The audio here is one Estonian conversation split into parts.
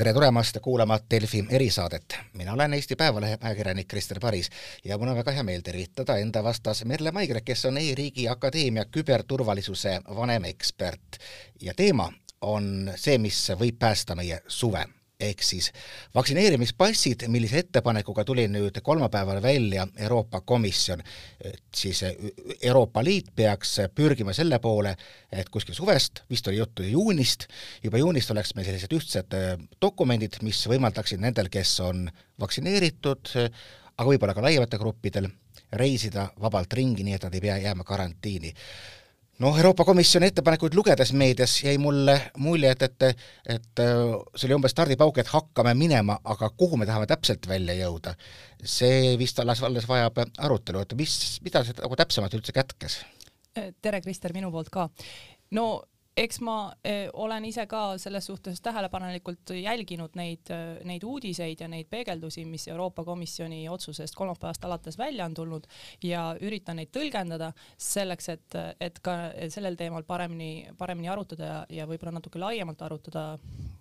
tere tulemast kuulama Delfi erisaadet. mina olen Eesti Päevalehe ajakirjanik Krister Paris ja mul on väga hea meel tervitada enda vastas Merle Maigre, kes on E-riigi Akadeemia küberturvalisuse vanemekspert ja teema on see, mis võib päästa meie suve ehk siis vaktsineerimispassid, millise ettepanekuga tuli nüüd kolmapäeval välja Euroopa Komisjon, siis Euroopa Liit peaks pürgima selle poole, et kuskil suvest, vist oli juttu juunist, juba juunist oleks meil sellised ühtsed dokumendid, mis võimaldaksid nendel, kes on vaktsineeritud, aga võib-olla ka laiematel gruppidel, reisida vabalt ringi, nii et nad ei pea jääma karantiini noh, Euroopa Komisjoni ettepanekuid lugedes meedias jäi mulle mulje, et, et et see oli umbes stardipauk, et hakkame minema, aga kuhu me tahame täpselt välja jõuda, see vist alles, alles vajab arutelu, et mis, mida see nagu täpsemalt üldse kätkes? tere, Krister, minu poolt ka. no eks ma eh, olen ise ka selles suhtes tähelepanelikult jälginud neid, eh, neid uudiseid ja neid peegeldusi, mis Euroopa Komisjoni otsusest kolmapäevast alates välja on tulnud ja üritan neid tõlgendada selleks, et, et ka sellel teemal paremini, paremini arutada ja, ja võib-olla natuke laiemalt arutada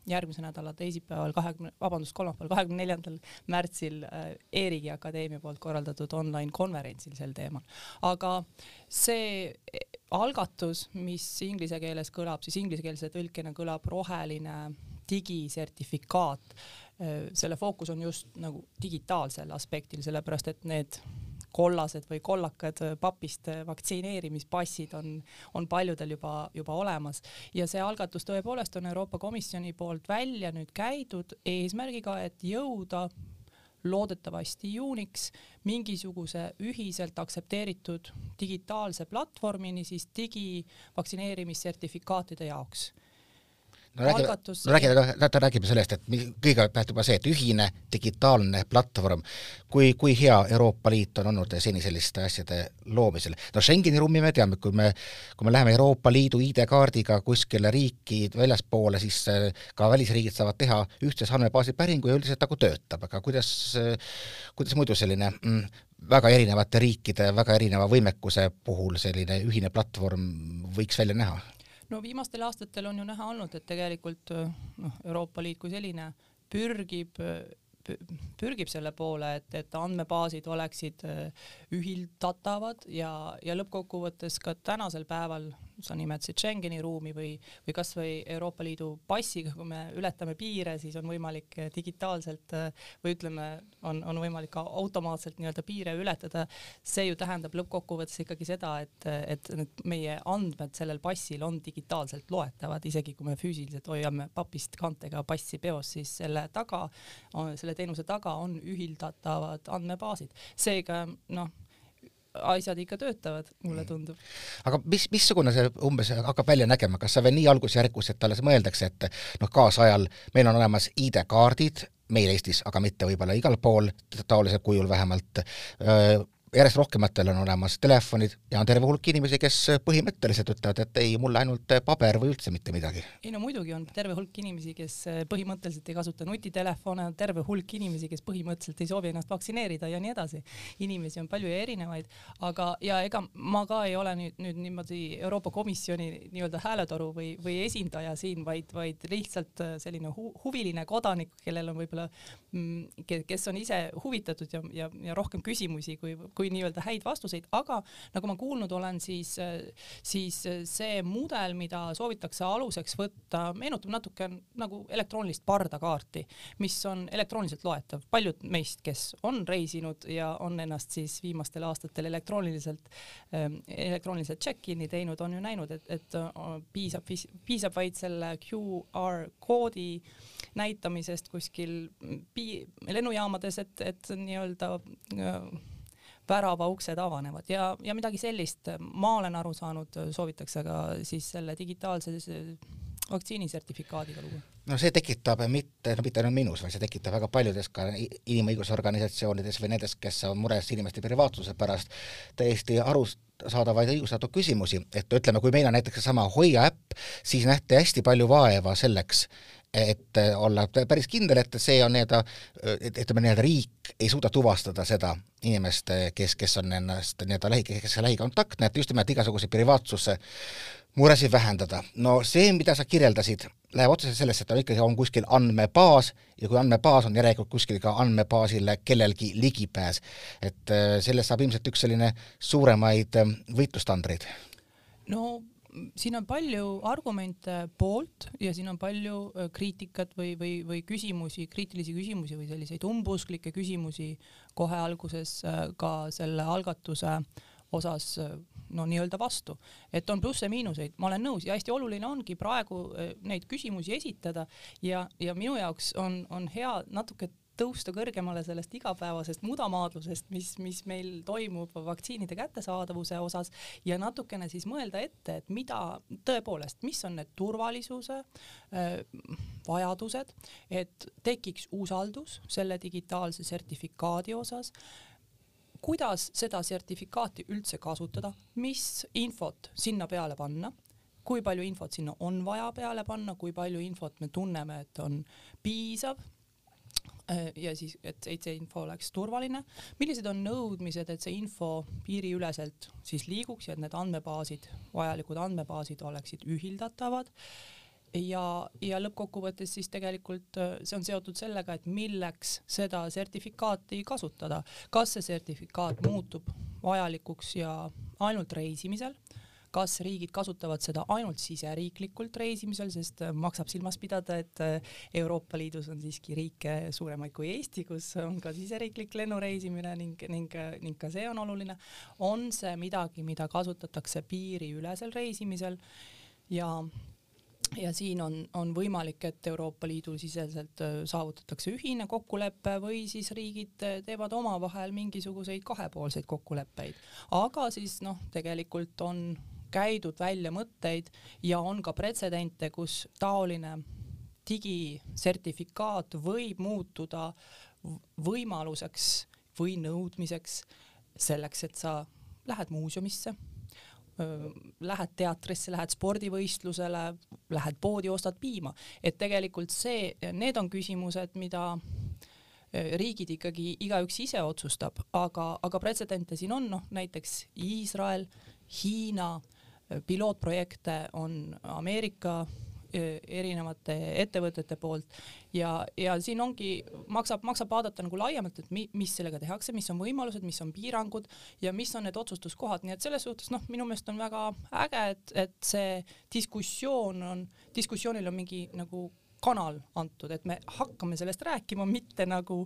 järgmise nädala teisipäeval, kahekümne, vabandust, kolmapäeval, kahekümne neljandal märtsil eh, E-riigi Akadeemia poolt korraldatud online konverentsil sel teemal. aga see algatus, mis inglise keeles kõlab, siis inglisekeelse tõlkena kõlab roheline digisertifikaat. selle fookus on just nagu digitaalsel aspektil, sellepärast et need kollased või kollakad papist vaktsineerimispassid on, on paljudel juba, juba olemas ja see algatus tõepoolest on Euroopa Komisjoni poolt välja nüüd käidud eesmärgiga, et jõuda loodetavasti juuniks mingisuguse ühiselt aktsepteeritud digitaalse platvormini siis digivaktsineerimissertifikaatide jaoks räägime, räägime, räägime, räägime sellest, et kõigepealt juba see, et ühine digitaalne platvorm, kui, kui hea Euroopa Liit on olnud seni selliste asjade loomisel. no Schengeni ruumi me teame, kui me, kui me läheme Euroopa Liidu ID-kaardiga kuskile riiki väljaspoole, siis äh, ka välisriigid saavad teha ühtses andmebaasi päringu ja üldiselt nagu töötab, aga kuidas, kuidas muidu selline mm, väga erinevate riikide väga erineva võimekuse puhul selline ühine platvorm võiks välja näha? No viimastel aastatel on ju näha olnud, et tegelikult noh, Euroopa Liit kui selline pürgib pürgib selle poole, et, et andmebaasid oleksid ühildatavad ja, ja lõppkokkuvõttes ka tänasel päeval sa nimetasid Schengeni ruumi või, või kasvõi Euroopa Liidu passiga, kui me ületame piire, siis on võimalik digitaalselt või ütleme, on, on võimalik ka automaatselt nii-öelda piire ületada. see ju tähendab lõppkokkuvõttes ikkagi seda, et, et need meie andmed sellel passil on digitaalselt loetavad, isegi kui me füüsiliselt hoiame papist kantega passi peos, siis selle taga, selle teenuse taga on ühildatavad andmebaasid. seega noh asjad ikka töötavad, mulle mm. tundub. aga mis, missugune see umbes hakkab välja nägema, kas see veel nii algusjärgus, et alles mõeldakse, et noh, kaasajal meil on olemas ID-kaardid, meil Eestis, aga mitte võib-olla igal pool, taolisel kujul vähemalt, järjest rohkematel on olemas telefonid ja on terve hulk inimesi, kes põhimõtteliselt ütlevad, et ei, mulle ainult paber või üldse mitte midagi. ei no muidugi on terve hulk inimesi, kes põhimõtteliselt ei kasuta nutitelefone, on terve hulk inimesi, kes põhimõtteliselt ei soovi ennast vaktsineerida ja nii edasi. inimesi on palju ja erinevaid, aga, ja ega ma ka ei ole nüüd, nüüd niimoodi Euroopa Komisjoni nii-öelda hääletoru või, või esindaja siin, vaid, vaid lihtsalt selline hu huviline kodanik, kellel on võib-olla, mm, kes on ise huvitatud ja, ja, ja rohkem küsimusi kui kui nii-öelda häid vastuseid, aga nagu ma kuulnud olen, siis, siis see mudel, mida soovitakse aluseks võtta, meenutab natuke nagu elektroonilist pardakaarti, mis on elektrooniliselt loetav. paljud meist, kes on reisinud ja on ennast siis viimastel aastatel elektrooniliselt, elektrooniliselt check-in'i teinud, on ju näinud, et, et piisab, piisab vaid selle QR koodi näitamisest kuskil lennujaamades, et, et nii-öelda väravauksed avanevad ja, ja midagi sellist ma olen aru saanud, soovitakse ka siis selle digitaalse vaktsiinisertifikaadiga luua? no see tekitab mitte, no mitte ainult minus, vaid see tekitab väga paljudes ka inimõigusorganisatsioonides või nendes, kes on mures inimeste privaatsuse pärast, täiesti arusaadavaid õigustatud küsimusi, et ütleme, kui meil on näiteks seesama Hoia äpp, siis nähti hästi palju vaeva selleks, et olla päris kindel, et see on nii-öelda, ütleme nii-öelda riik ei suuda tuvastada seda inimest, kes, kes on ennast nii-öelda lähi, kes on lähikontaktne, et just nimelt igasuguseid privaatsuse muresid vähendada. no see, mida sa kirjeldasid, läheb otseselt sellesse, et on ikkagi, on kuskil andmebaas ja kui andmebaas on järelikult kuskil ka andmebaasile kellelgi ligipääs. et äh, sellest saab ilmselt üks selline suuremaid äh, võitlustandreid. no siin on palju argumente poolt ja siin on palju äh, kriitikat või, või, või küsimusi, kriitilisi küsimusi või selliseid umbusklikke küsimusi kohe alguses ka selle algatuse osas no nii-öelda vastu, et on plusse-miinuseid, ma olen nõus ja hästi oluline ongi praegu neid küsimusi esitada ja, ja minu jaoks on, on hea natuke tõusta kõrgemale sellest igapäevasest mudamaadlusest, mis, mis meil toimub vaktsiinide kättesaadavuse osas ja natukene siis mõelda ette, et mida tõepoolest, mis on need turvalisuse vajadused, et tekiks usaldus selle digitaalse sertifikaadi osas kuidas seda sertifikaati üldse kasutada, mis infot sinna peale panna, kui palju infot sinna on vaja peale panna, kui palju infot me tunneme, et on piisav ja siis, et see info oleks turvaline, millised on nõudmised, et see info piiriüleselt siis liiguks ja et need andmebaasid, vajalikud andmebaasid oleksid ühildatavad? Ja, ja lõppkokkuvõttes siis tegelikult äh, see on seotud sellega, et milleks seda sertifikaati kasutada, kas see sertifikaat muutub vajalikuks ja ainult reisimisel, kas riigid kasutavad seda ainult siseriiklikult reisimisel, sest äh, maksab silmas pidada, et äh, Euroopa Liidus on siiski riike suuremaid kui Eesti, kus on ka siseriiklik lennureisimine ning, ning, ning ka see on oluline. on see midagi, mida kasutatakse piiriülesel reisimisel ja ja siin on, on võimalik, et Euroopa Liidu siseselt äh, saavutatakse ühine kokkulepe või siis riigid äh, teevad omavahel mingisuguseid kahepoolseid kokkuleppeid. aga siis noh, tegelikult on käidud välja mõtteid ja on ka pretsedente, kus taoline digisertifikaat võib muutuda võimaluseks või nõudmiseks selleks, et sa lähed muuseumisse lähed teatrisse, lähed spordivõistlusele, lähed poodi, ostad piima, et tegelikult see, need on küsimused, mida riigid ikkagi igaüks ise otsustab, aga, aga pretsedente siin on, noh näiteks Iisrael, Hiina, pilootprojekte on Ameerika Äh, erinevate ettevõtete poolt ja, ja siin ongi, maksab, maksab vaadata nagu laiemalt, et mi, mis sellega tehakse, mis on võimalused, mis on piirangud ja mis on need otsustuskohad, nii et selles suhtes noh, minu meelest on väga äge, et, et see diskussioon on, diskussioonil on mingi nagu kanal antud, et me hakkame sellest rääkima, mitte nagu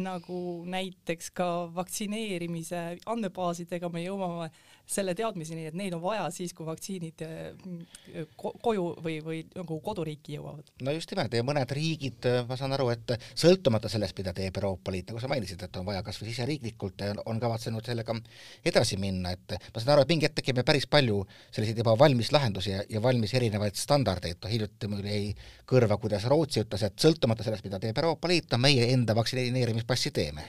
nagu näiteks ka vaktsineerimise andmebaasidega me jõuame selle teadmiseni, et neid on vaja siis, kui vaktsiinid äh, koju või, või nagu koduriiki jõuavad. no just nimelt ja mõned riigid, ma saan aru, et sõltumata sellest, mida teeb Euroopa Liit, nagu sa mainisid, et on vaja kas või siseriiklikult, on kavatsenud sellega edasi minna, et ma saan aru, et mingi hetk tekib päris palju selliseid juba valmis lahendusi ja, ja valmis erinevaid standardeid, noh hiljuti mul jäi kõrva, kuidas Rootsi ütles, et sõltumata sellest, mida teeb Euroopa Liit, on meie enda vaktsineerimispassi teeme.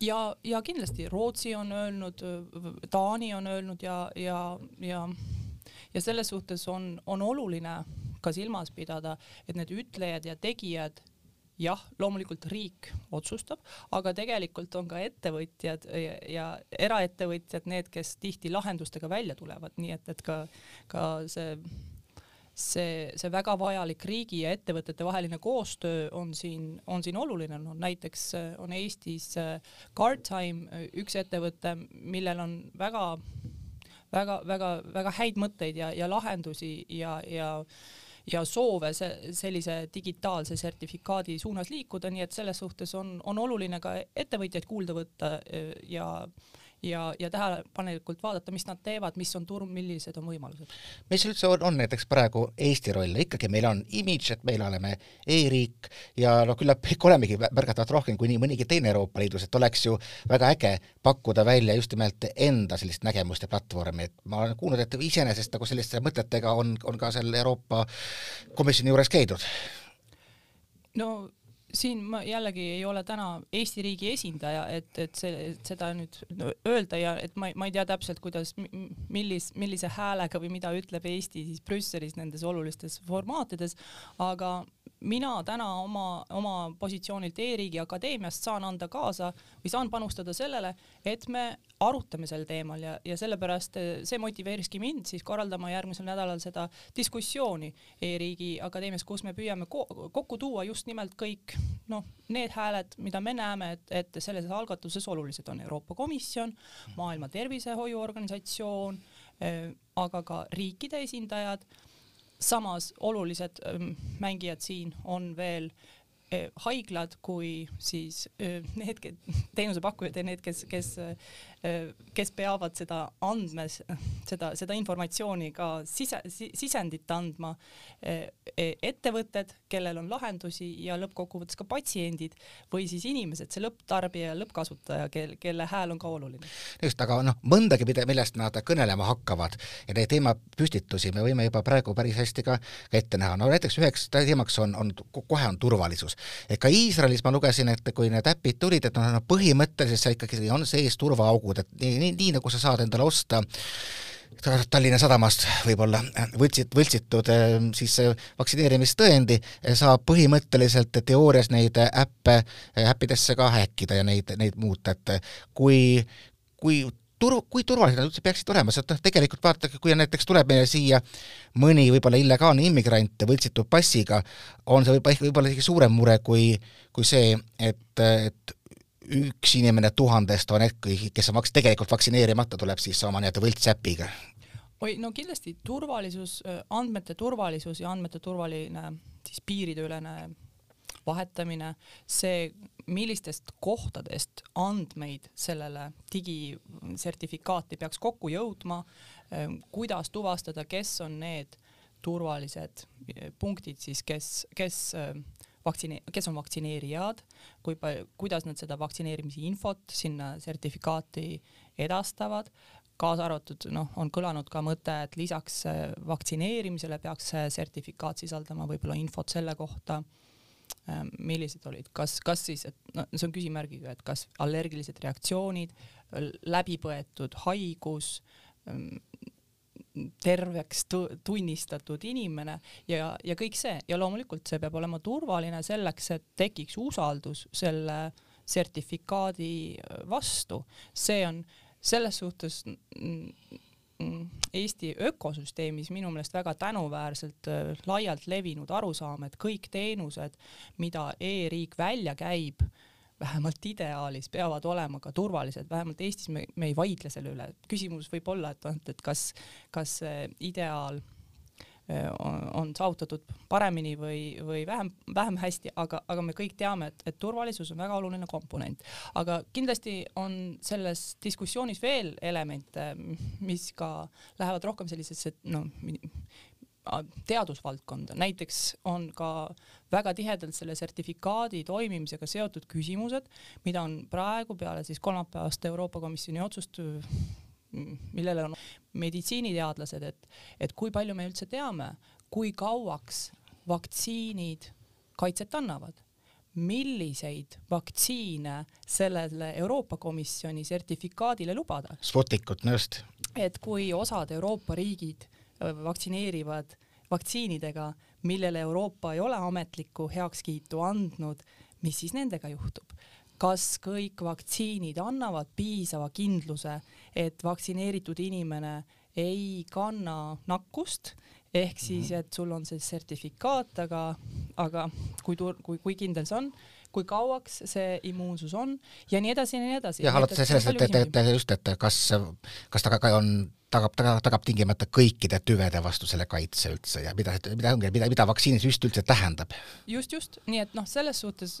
Ja, ja kindlasti Rootsi on öelnud, Taani on öelnud ja, ja, ja ja selles suhtes on, on oluline ka silmas pidada, et need ütlejad ja tegijad jah, loomulikult riik otsustab, aga tegelikult on ka ettevõtjad ja, ja eraettevõtjad need, kes tihti lahendustega välja tulevad, nii et, et ka, ka see see, see väga vajalik riigi ja ettevõtete vaheline koostöö on siin, on siin oluline, no näiteks äh, on Eestis äh, Guardtime äh, üks ettevõte, millel on väga väga-väga-väga häid mõtteid ja, ja lahendusi ja, ja ja soove se sellise digitaalse sertifikaadi suunas liikuda, nii et selles suhtes on, on oluline ka ettevõtjaid kuulda võtta ja ja, ja tähelepanelikult vaadata, mis nad teevad, mis on turg, millised on võimalused. mis üldse on, on näiteks praegu Eesti roll, ikkagi meil on imidž, et meil oleme e-riik ja noh, küllap kõik olemegi märgatavalt rohkem kui nii mõnigi teine Euroopa Liidus, et oleks ju väga äge pakkuda välja just nimelt enda sellist nägemust ja platvormi, et ma olen kuulnud, et iseenesest nagu selliste mõtetega on, on ka seal Euroopa Komisjoni juures käidud. no siin ma jällegi ei ole täna Eesti riigi esindaja, et, et see, et seda nüüd öelda ja et ma, ma ei tea täpselt, kuidas, millis, millise häälega või mida ütleb Eesti siis Brüsselis nendes olulistes formaatides, aga mina täna oma, oma positsioonilt E-riigi akadeemiast saan anda kaasa või saan panustada sellele, et me arutame sel teemal ja, ja sellepärast eh, see motiveeriski mind siis korraldama järgmisel nädalal seda diskussiooni E-riigi akadeemias, kus me püüame ko kokku tuua just nimelt kõik noh, need hääled, mida me näeme, et, et selles algatuses olulised on Euroopa Komisjon, Maailma Tervisehoiuorganisatsioon, eh, aga ka riikide esindajad. Samas olulised ähm, mängijad siin on veel äh, haiglad kui siis äh, need teenusepakkujad ja need, kes, kes Äh, kes peavad seda andmes, seda, seda informatsiooni ka sise, sisendit andma, äh, ettevõtted, kellel on lahendusi ja lõppkokkuvõttes ka patsiendid või siis inimesed, see lõpptarbija ja lõppkasutaja, kel, kelle hääl on ka oluline. just, aga noh, mõndagi, millest nad kõnelema hakkavad ja neid teemapüstitusi me võime juba praegu päris hästi ka, ette näha, no näiteks üheks teemaks on, on, kohe on turvalisus. et ka Iisraelis ma lugesin, et kui need äpid tulid, et noh, põhimõtteliselt see ikkagi on sees turvaaugud, mängud, et nii, nii, nii nagu sa saad endale osta Tallinna Sadamast võib-olla võltsit-, võltsitud ehm, siis vaktsineerimistõendi, saab põhimõtteliselt teoorias neid äppe, äppidesse ka häkkida ja neid, neid muuta, et kui, kui tur-, kui turvalised nad üldse peaksid olema, sest noh, tegelikult vaadake, kui näiteks tuleb meile siia mõni võib-olla illegaalne immigrant võltsitud passiga, on see võib-olla, võib-olla isegi suurem mure kui, kui see, et, et üks inimene tuhandest on äkki, kes on vaks-, tegelikult vaktsineerimata, tuleb siis oma nii-öelda võltsäpiga? oi, no kindlasti turvalisus, andmete turvalisus ja andmete turvaline siis piirideülene vahetamine, see, millistest kohtadest andmeid sellele digisertifikaati peaks kokku jõudma, kuidas tuvastada, kes on need turvalised punktid siis, kes, kes vaktsine-, kes on vaktsineerijad, kui palju, kuidas nad seda vaktsineerimise infot sinna sertifikaati edastavad, kaasa arvatud noh, on kõlanud ka mõte, et lisaks äh, vaktsineerimisele peaks see sertifikaat sisaldama võib-olla infot selle kohta, ähm, millised olid, kas, kas siis, et no see on küsimärgiga, et kas allergilised reaktsioonid, läbipõetud haigus, ähm, terveks tunnistatud inimene ja, ja kõik see ja loomulikult see peab olema turvaline selleks, et tekiks usaldus selle sertifikaadi vastu. see on selles suhtes Eesti ökosüsteemis minu meelest väga tänuväärselt äh, laialt levinud arusaam, et kõik teenused, mida e-riik välja käib, vähemalt ideaalis peavad olema ka turvalised, vähemalt Eestis me, me ei vaidle selle üle, küsimus võib olla, et noh, et kas, kas see ideaal äh, on, on saavutatud paremini või, või vähem, vähem hästi, aga, aga me kõik teame, et, et turvalisus on väga oluline komponent. aga kindlasti on selles diskussioonis veel elemente, mis ka lähevad rohkem sellisesse, noh, teadusvaldkonda, näiteks on ka väga tihedalt selle sertifikaadi toimimisega seotud küsimused, mida on praegu peale siis kolmapäevast Euroopa Komisjoni otsust, millele on meditsiiniteadlased, et, et kui palju me üldse teame, kui kauaks vaktsiinid kaitset annavad, milliseid vaktsiine sellele Euroopa Komisjoni sertifikaadile lubada. Sputnikut, no just. et kui osad Euroopa riigid vaktsineerivad vaktsiinidega, millele Euroopa ei ole ametlikku heakskiitu andnud, mis siis nendega juhtub? kas kõik vaktsiinid annavad piisava kindluse, et vaktsineeritud inimene ei kanna nakkust, ehk siis, et sul on see sertifikaat, aga, aga kui tur-, kui, kui kindel see on, kui kauaks see immuunsus on ja nii edasi ja nii edasi. jah, alates sellest, et, et, et just, et kas, kas ta ka on tagab, tagab, tagab tingimata kõikide tüvede vastu selle kaitse üldse ja mida, mida ongi, mida, mida vaktsiinisüst üldse tähendab. just, just, nii et noh, selles suhtes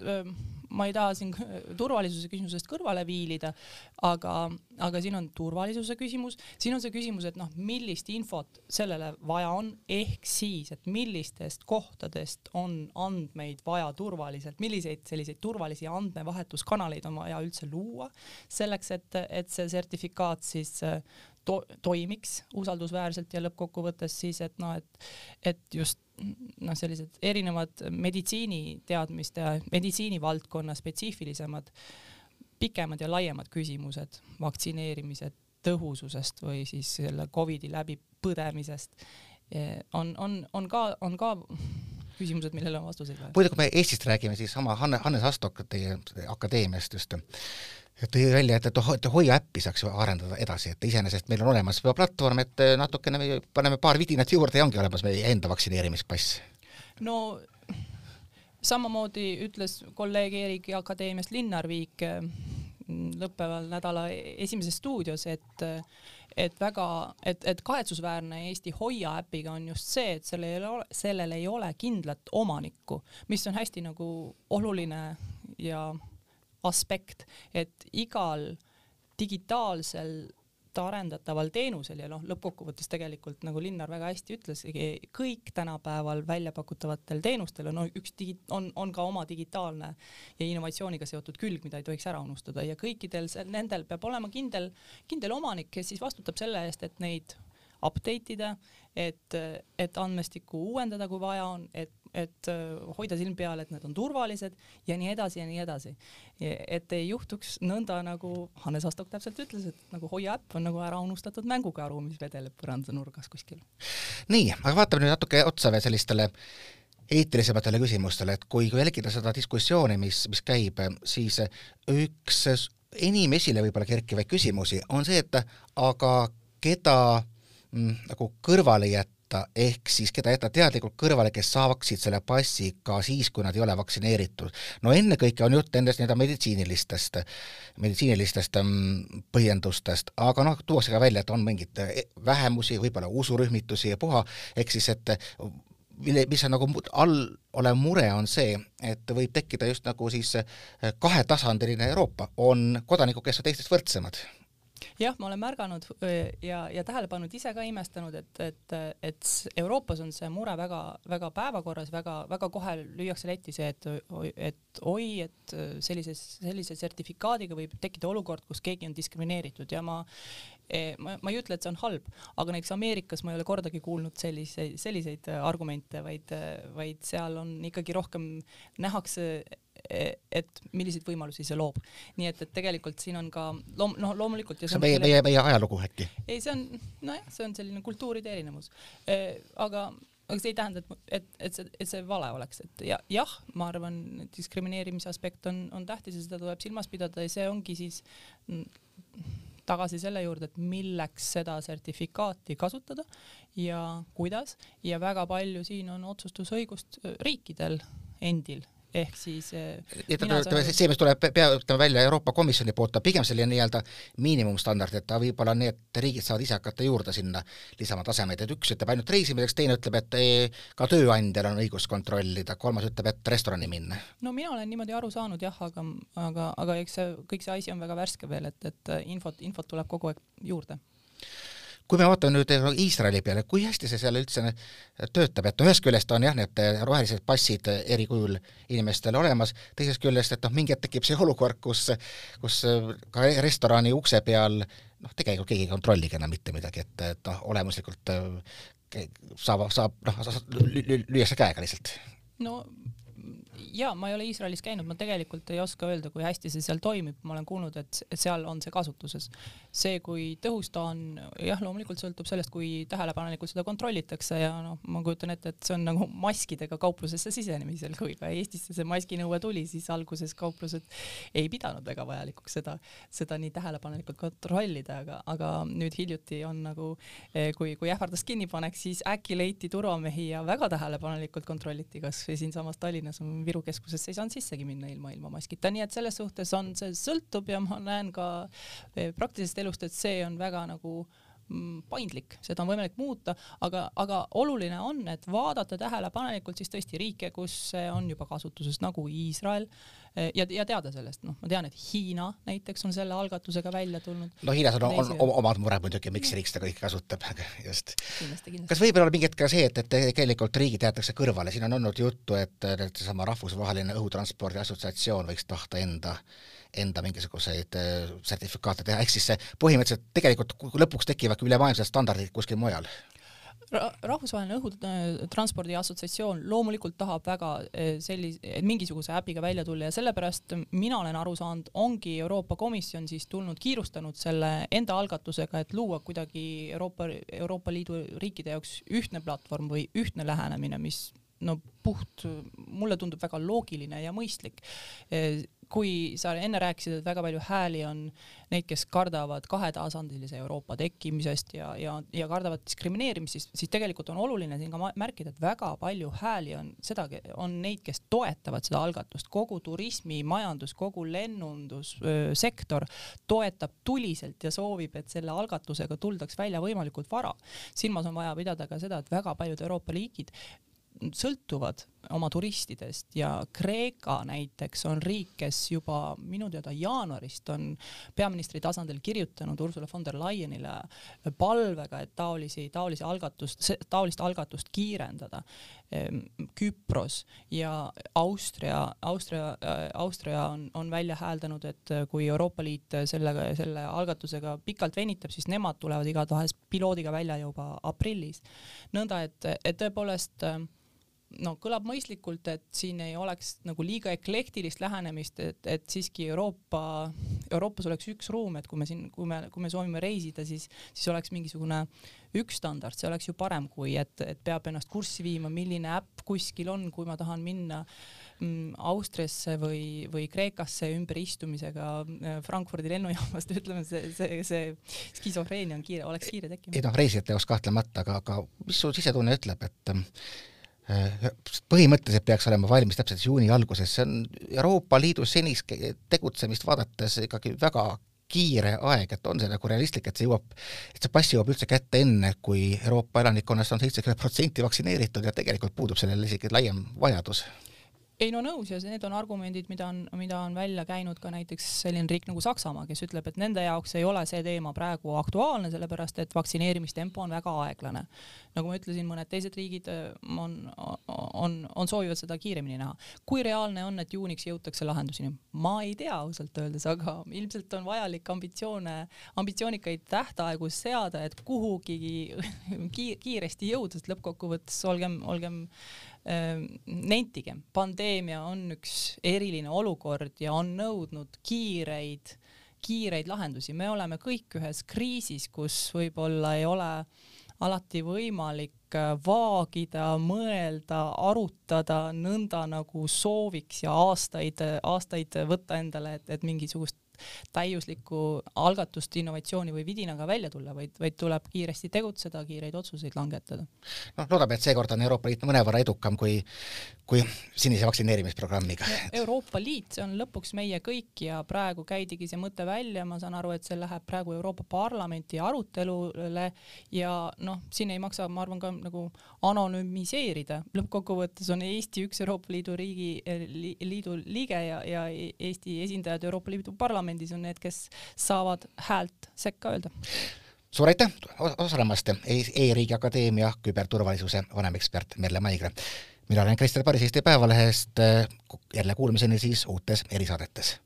ma ei taha siin turvalisuse küsimusest kõrvale viilida, aga, aga siin on turvalisuse küsimus, siin on see küsimus, et noh, millist infot sellele vaja on, ehk siis, et millistest kohtadest on andmeid vaja turvaliselt, milliseid selliseid turvalisi andmevahetuskanaleid on vaja üldse luua selleks, et, et see sertifikaat siis to toimiks usaldusväärselt ja lõppkokkuvõttes siis, et noh, et, et just noh, sellised erinevad meditsiiniteadmiste, meditsiinivaldkonna spetsiifilisemad, pikemad ja laiemad küsimused vaktsineerimise tõhususest või siis selle Covidi läbipõdemisest eh, on, on, on ka, on ka küsimused, millele on vastuseid vaja. muidu, kui me Eestist räägime, siis sama Hanne, Hannes Astok teie akadeemiast just tõi välja, et, et, Hoia äppi saaks arendada edasi, et iseenesest meil on olemas juba platvorm, et natukene me paneme paar vidinat juurde ja ongi olemas meie enda vaktsineerimispass. no samamoodi ütles kolleeg Erik Akadeemiast Linnar Viik lõppeval nädala esimeses stuudios, et et väga, et, et kahetsusväärne Eesti Hoia äpiga on just see, et sellel ei ole, sellel ei ole kindlat omanikku, mis on hästi nagu oluline ja aspekt, et igal digitaalsel arendataval teenusel ja noh, lõppkokkuvõttes tegelikult nagu Linnar väga hästi ütles, kõik tänapäeval välja pakutavatel teenustel on no, üks digi-, on, on ka oma digitaalne ja innovatsiooniga seotud külg, mida ei tohiks ära unustada. Ja kõikidel nendel peab olema kindel, kindel omanik, kes siis vastutab selle eest, et neid update ida, et, et andmestikku uuendada, kui vaja on, et et äh, hoida silm peal, et need on turvalised ja nii edasi ja nii edasi. et ei juhtuks nõnda, nagu Hannes Astok täpselt ütles, et nagu Hoia äpp on nagu ära unustatud mängukaru, mis vedeleb põrandanurgas kuskil. nii, aga vaatame nüüd natuke otsa veel sellistele eetilisematele küsimustele, et kui, kui jälgida seda diskussiooni, mis, mis käib, siis üks enim esile võib-olla kerkivaid küsimusi on see, et aga keda nagu kõrvale jätta, ehk siis keda jätta teadlikult kõrvale, kes saaksid selle passi ka siis, kui nad ei ole vaktsineeritud. no ennekõike on jutt nendest nii-öelda meditsiinilistest, meditsiinilistest mm, põhjendustest, aga noh, tuuakse ka välja, et on mingeid eh, vähemusi, võib-olla usurühmitusi ja puha, ehk siis et mille, mis on nagu all olev mure, on see, et võib tekkida just nagu siis eh, kahetasandiline Euroopa, on kodanikud, kes on teistest võrdsemad jah, ma olen märganud ja, ja tähele pannud, ise ka imestanud, et, et, et Euroopas on see mure väga-väga päevakorras, väga-väga kohe lüüakse letti see, et, et oi, et sellise, sellise sertifikaadiga võib tekkida olukord, kus keegi on diskrimineeritud. Ja ma e, ma, ma ei ütle, et see on halb, aga näiteks Ameerikas ma ei ole kordagi kuulnud selliseid, selliseid argumente, vaid, vaid seal on ikkagi rohkem, nähakse et milliseid võimalusi see loob. nii et, et tegelikult siin on ka loom-, noh, loomulikult see on meie, meie, meie ajalugu äkki? ei, see on, nojah, see on selline kultuuride erinevus. aga, aga see ei tähenda, et, et, et see, et see vale oleks, et ja jah, ma arvan, diskrimineerimise aspekt on, on tähtis ja seda tuleb silmas pidada ja see ongi siis tagasi selle juurde, et milleks seda sertifikaati kasutada ja kuidas ja väga palju siin on otsustusõigust riikidel endil ehk siis eh, ütleme, see, mis tuleb pea, ütleme välja Euroopa Komisjoni poolt, on pigem selline nii-öelda miinimumstandard, et ta võib-olla et riigid saavad ise hakata juurde sinna lisama tasemeid, et üks ütleb ainult reisimiseks, teine ütleb, et eh, ka tööandjal on õigus kontrollida, kolmas ütleb, et restorani minna. no mina olen niimoodi aru saanud jah, aga, aga, aga eks see, kõik see asi on väga värske veel, et, et infot, infot tuleb kogu aeg juurde kui me vaatame nüüd Iisraeli peale, kui hästi see seal üldse töötab, et ühest küljest on jah, need rohelised passid eri kujul inimestel olemas, teisest küljest, et noh, mingi hetk tekib see olukord, kus, kus ka restorani ukse peal noh, tegelikult keegi ei kontrolligi enam mitte midagi, et, et noh, olemuslikult saab, saab noh, lüüakse käega lihtsalt. no ja ma ei ole Iisraelis käinud, ma tegelikult ei oska öelda, kui hästi see seal toimib, ma olen kuulnud, et seal on see kasutuses. see, kui tõhus ta on, jah, loomulikult sõltub sellest, kui tähelepanelikult seda kontrollitakse ja noh, ma kujutan ette, et see on nagu maskidega kauplusesse sisenemisel, kui ka Eestisse see maskinõue tuli, siis alguses kauplused ei pidanud väga vajalikuks seda, seda nii tähelepanelikult kontrollida, aga, aga nüüd hiljuti on nagu, eh, kui, kui ähvardas kinnipanek, siis äkki leiti turvamehi ja väga tähelepanelikult kontrolliti, kas või siinsamas Tallinnas on Viru keskusesse ei saanud sissegi minna ilma, ilma maskita, nii et selles suhtes on see sõltub ja ma näen ka eh, praktilisest elust, et see on väga nagu mm, paindlik, seda on võimalik muuta, aga, aga oluline on, et vaadata tähelepanelikult siis tõesti riike, kus see on juba kasutuses, nagu Iisrael eh, ja, ja teada sellest, noh, ma tean, et Hiina näiteks on selle algatusega välja tulnud. no Hiinas on, on, on omad mured muidugi, miks riik seda kõike kasutab, just. kas võib olla mingi hetk ka see, et, et tegelikult riigid jäetakse kõrvale, siin on olnud juttu, et seesama rahvusvaheline õhutranspordi assotsiatsioon võiks tahta enda enda mingisuguseid äh, sertifikaate teha, ehk siis see põhimõtteliselt tegelikult lõpuks tekivad ülemaailmsed standardid kuskil mujal. Rahvusvaheline õhutranspordi assotsiatsioon loomulikult tahab väga äh, sellise, mingisuguse äpiga välja tulla ja sellepärast mina olen aru saanud, ongi Euroopa Komisjon siis tulnud, kiirustanud selle enda algatusega, et luua kuidagi Euroopa, Euroopa Liidu riikide jaoks ühtne platvorm või ühtne lähenemine, mis no puht, mulle tundub väga loogiline ja mõistlik kui sa enne rääkisid, et väga palju hääli on neid, kes kardavad kahetasandilise Euroopa tekkimisest ja, ja, ja kardavad diskrimineerimist, siis, siis tegelikult on oluline siin ka märkida, et väga palju hääli on seda, on neid, kes toetavad seda algatust, kogu turismimajandus, kogu lennundussektor toetab tuliselt ja soovib, et selle algatusega tuldaks välja võimalikult vara. silmas on vaja pidada ka seda, et väga paljud Euroopa liigid sõltuvad oma turistidest ja Kreeka näiteks on riik, kes juba minu teada jaanuarist on peaministri tasandil kirjutanud Ursula von der Leyenile palvega, et taolisi, taolisi algatust, taolist algatust kiirendada. Ehm, Küpros ja Austria, Austria, Austria on, on välja hääldanud, et kui Euroopa Liit selle, selle algatusega pikalt venitab, siis nemad tulevad igatahes piloodiga välja juba aprillis. nõnda et, et tõepoolest no kõlab mõistlikult, et siin ei oleks nagu liiga eklektilist lähenemist, et, et siiski Euroopa, Euroopas oleks üks ruum, et kui me siin, kui me, kui me soovime reisida, siis, siis oleks mingisugune üks standard, see oleks ju parem, kui et, et peab ennast kurssi viima, milline äpp kuskil on, kui ma tahan minna mm, Austriasse või, või Kreekasse ümberistumisega äh, Frankfurdi lennujaamast, ütleme see, see, see skisofreenia on kiire, oleks kiire tekkima. ei noh, reisijate jaoks kahtlemata, aga, aga mis su sisetunne ütleb, et põhimõtteliselt peaks olema valmis täpselt juuni alguses, see on Euroopa Liidu senist tegutsemist vaadates ikkagi väga kiire aeg, et on see nagu realistlik, et see jõuab, et see pass jõuab üldse kätte enne, kui Euroopa elanikkonnast on seitsekümmend protsenti vaktsineeritud ja tegelikult puudub sellele isegi laiem vajadus ei no nõus ja need on argumendid, mida on, mida on välja käinud ka näiteks selline riik nagu Saksamaa, kes ütleb, et nende jaoks ei ole see teema praegu aktuaalne, sellepärast et vaktsineerimistempo on väga aeglane. nagu ma ütlesin, mõned teised riigid äh, on, on, on, soovivad seda kiiremini näha. kui reaalne on, et juuniks jõutakse lahenduseni? ma ei tea ausalt öeldes, aga ilmselt on vajalik ambitsioone, ambitsioonikaid tähtaegu seada, et kuhugi kiiresti jõuda, sest lõppkokkuvõttes olgem, olgem Ehm, nentigem, pandeemia on üks eriline olukord ja on nõudnud kiireid, kiireid lahendusi, me oleme kõik ühes kriisis, kus võib-olla ei ole alati võimalik äh, vaagida, mõelda, arutada nõnda nagu sooviks ja aastaid, aastaid võtta endale, et, et mingisugust täiuslikku algatust, innovatsiooni või vidinaga välja tulla, vaid, vaid tuleb kiiresti tegutseda, kiireid otsuseid langetada. noh, loodame, et seekord on Euroopa Liit mõnevõrra edukam kui, kui sinise vaktsineerimisprogrammiga. Euroopa Liit, see on lõpuks meie kõik ja praegu käidigi see mõte välja, ma saan aru, et see läheb praegu Euroopa Parlamenti arutelule ja noh, siin ei maksa, ma arvan, ka nagu anonüümiseerida, lõppkokkuvõttes on Eesti üks Euroopa Liidu riigi li,, liidu liige ja, ja Eesti esindajad Euroopa Liidu parlamendis parlamendis on need, kes saavad häält sekka öelda suur aitäh osalemast e, E-riigi Akadeemia küberturvalisuse vanemekspert Merle Maigre mina olen Krister Päris Eesti Päevalehest, jälle kuulmiseni siis uutes erisaadetes.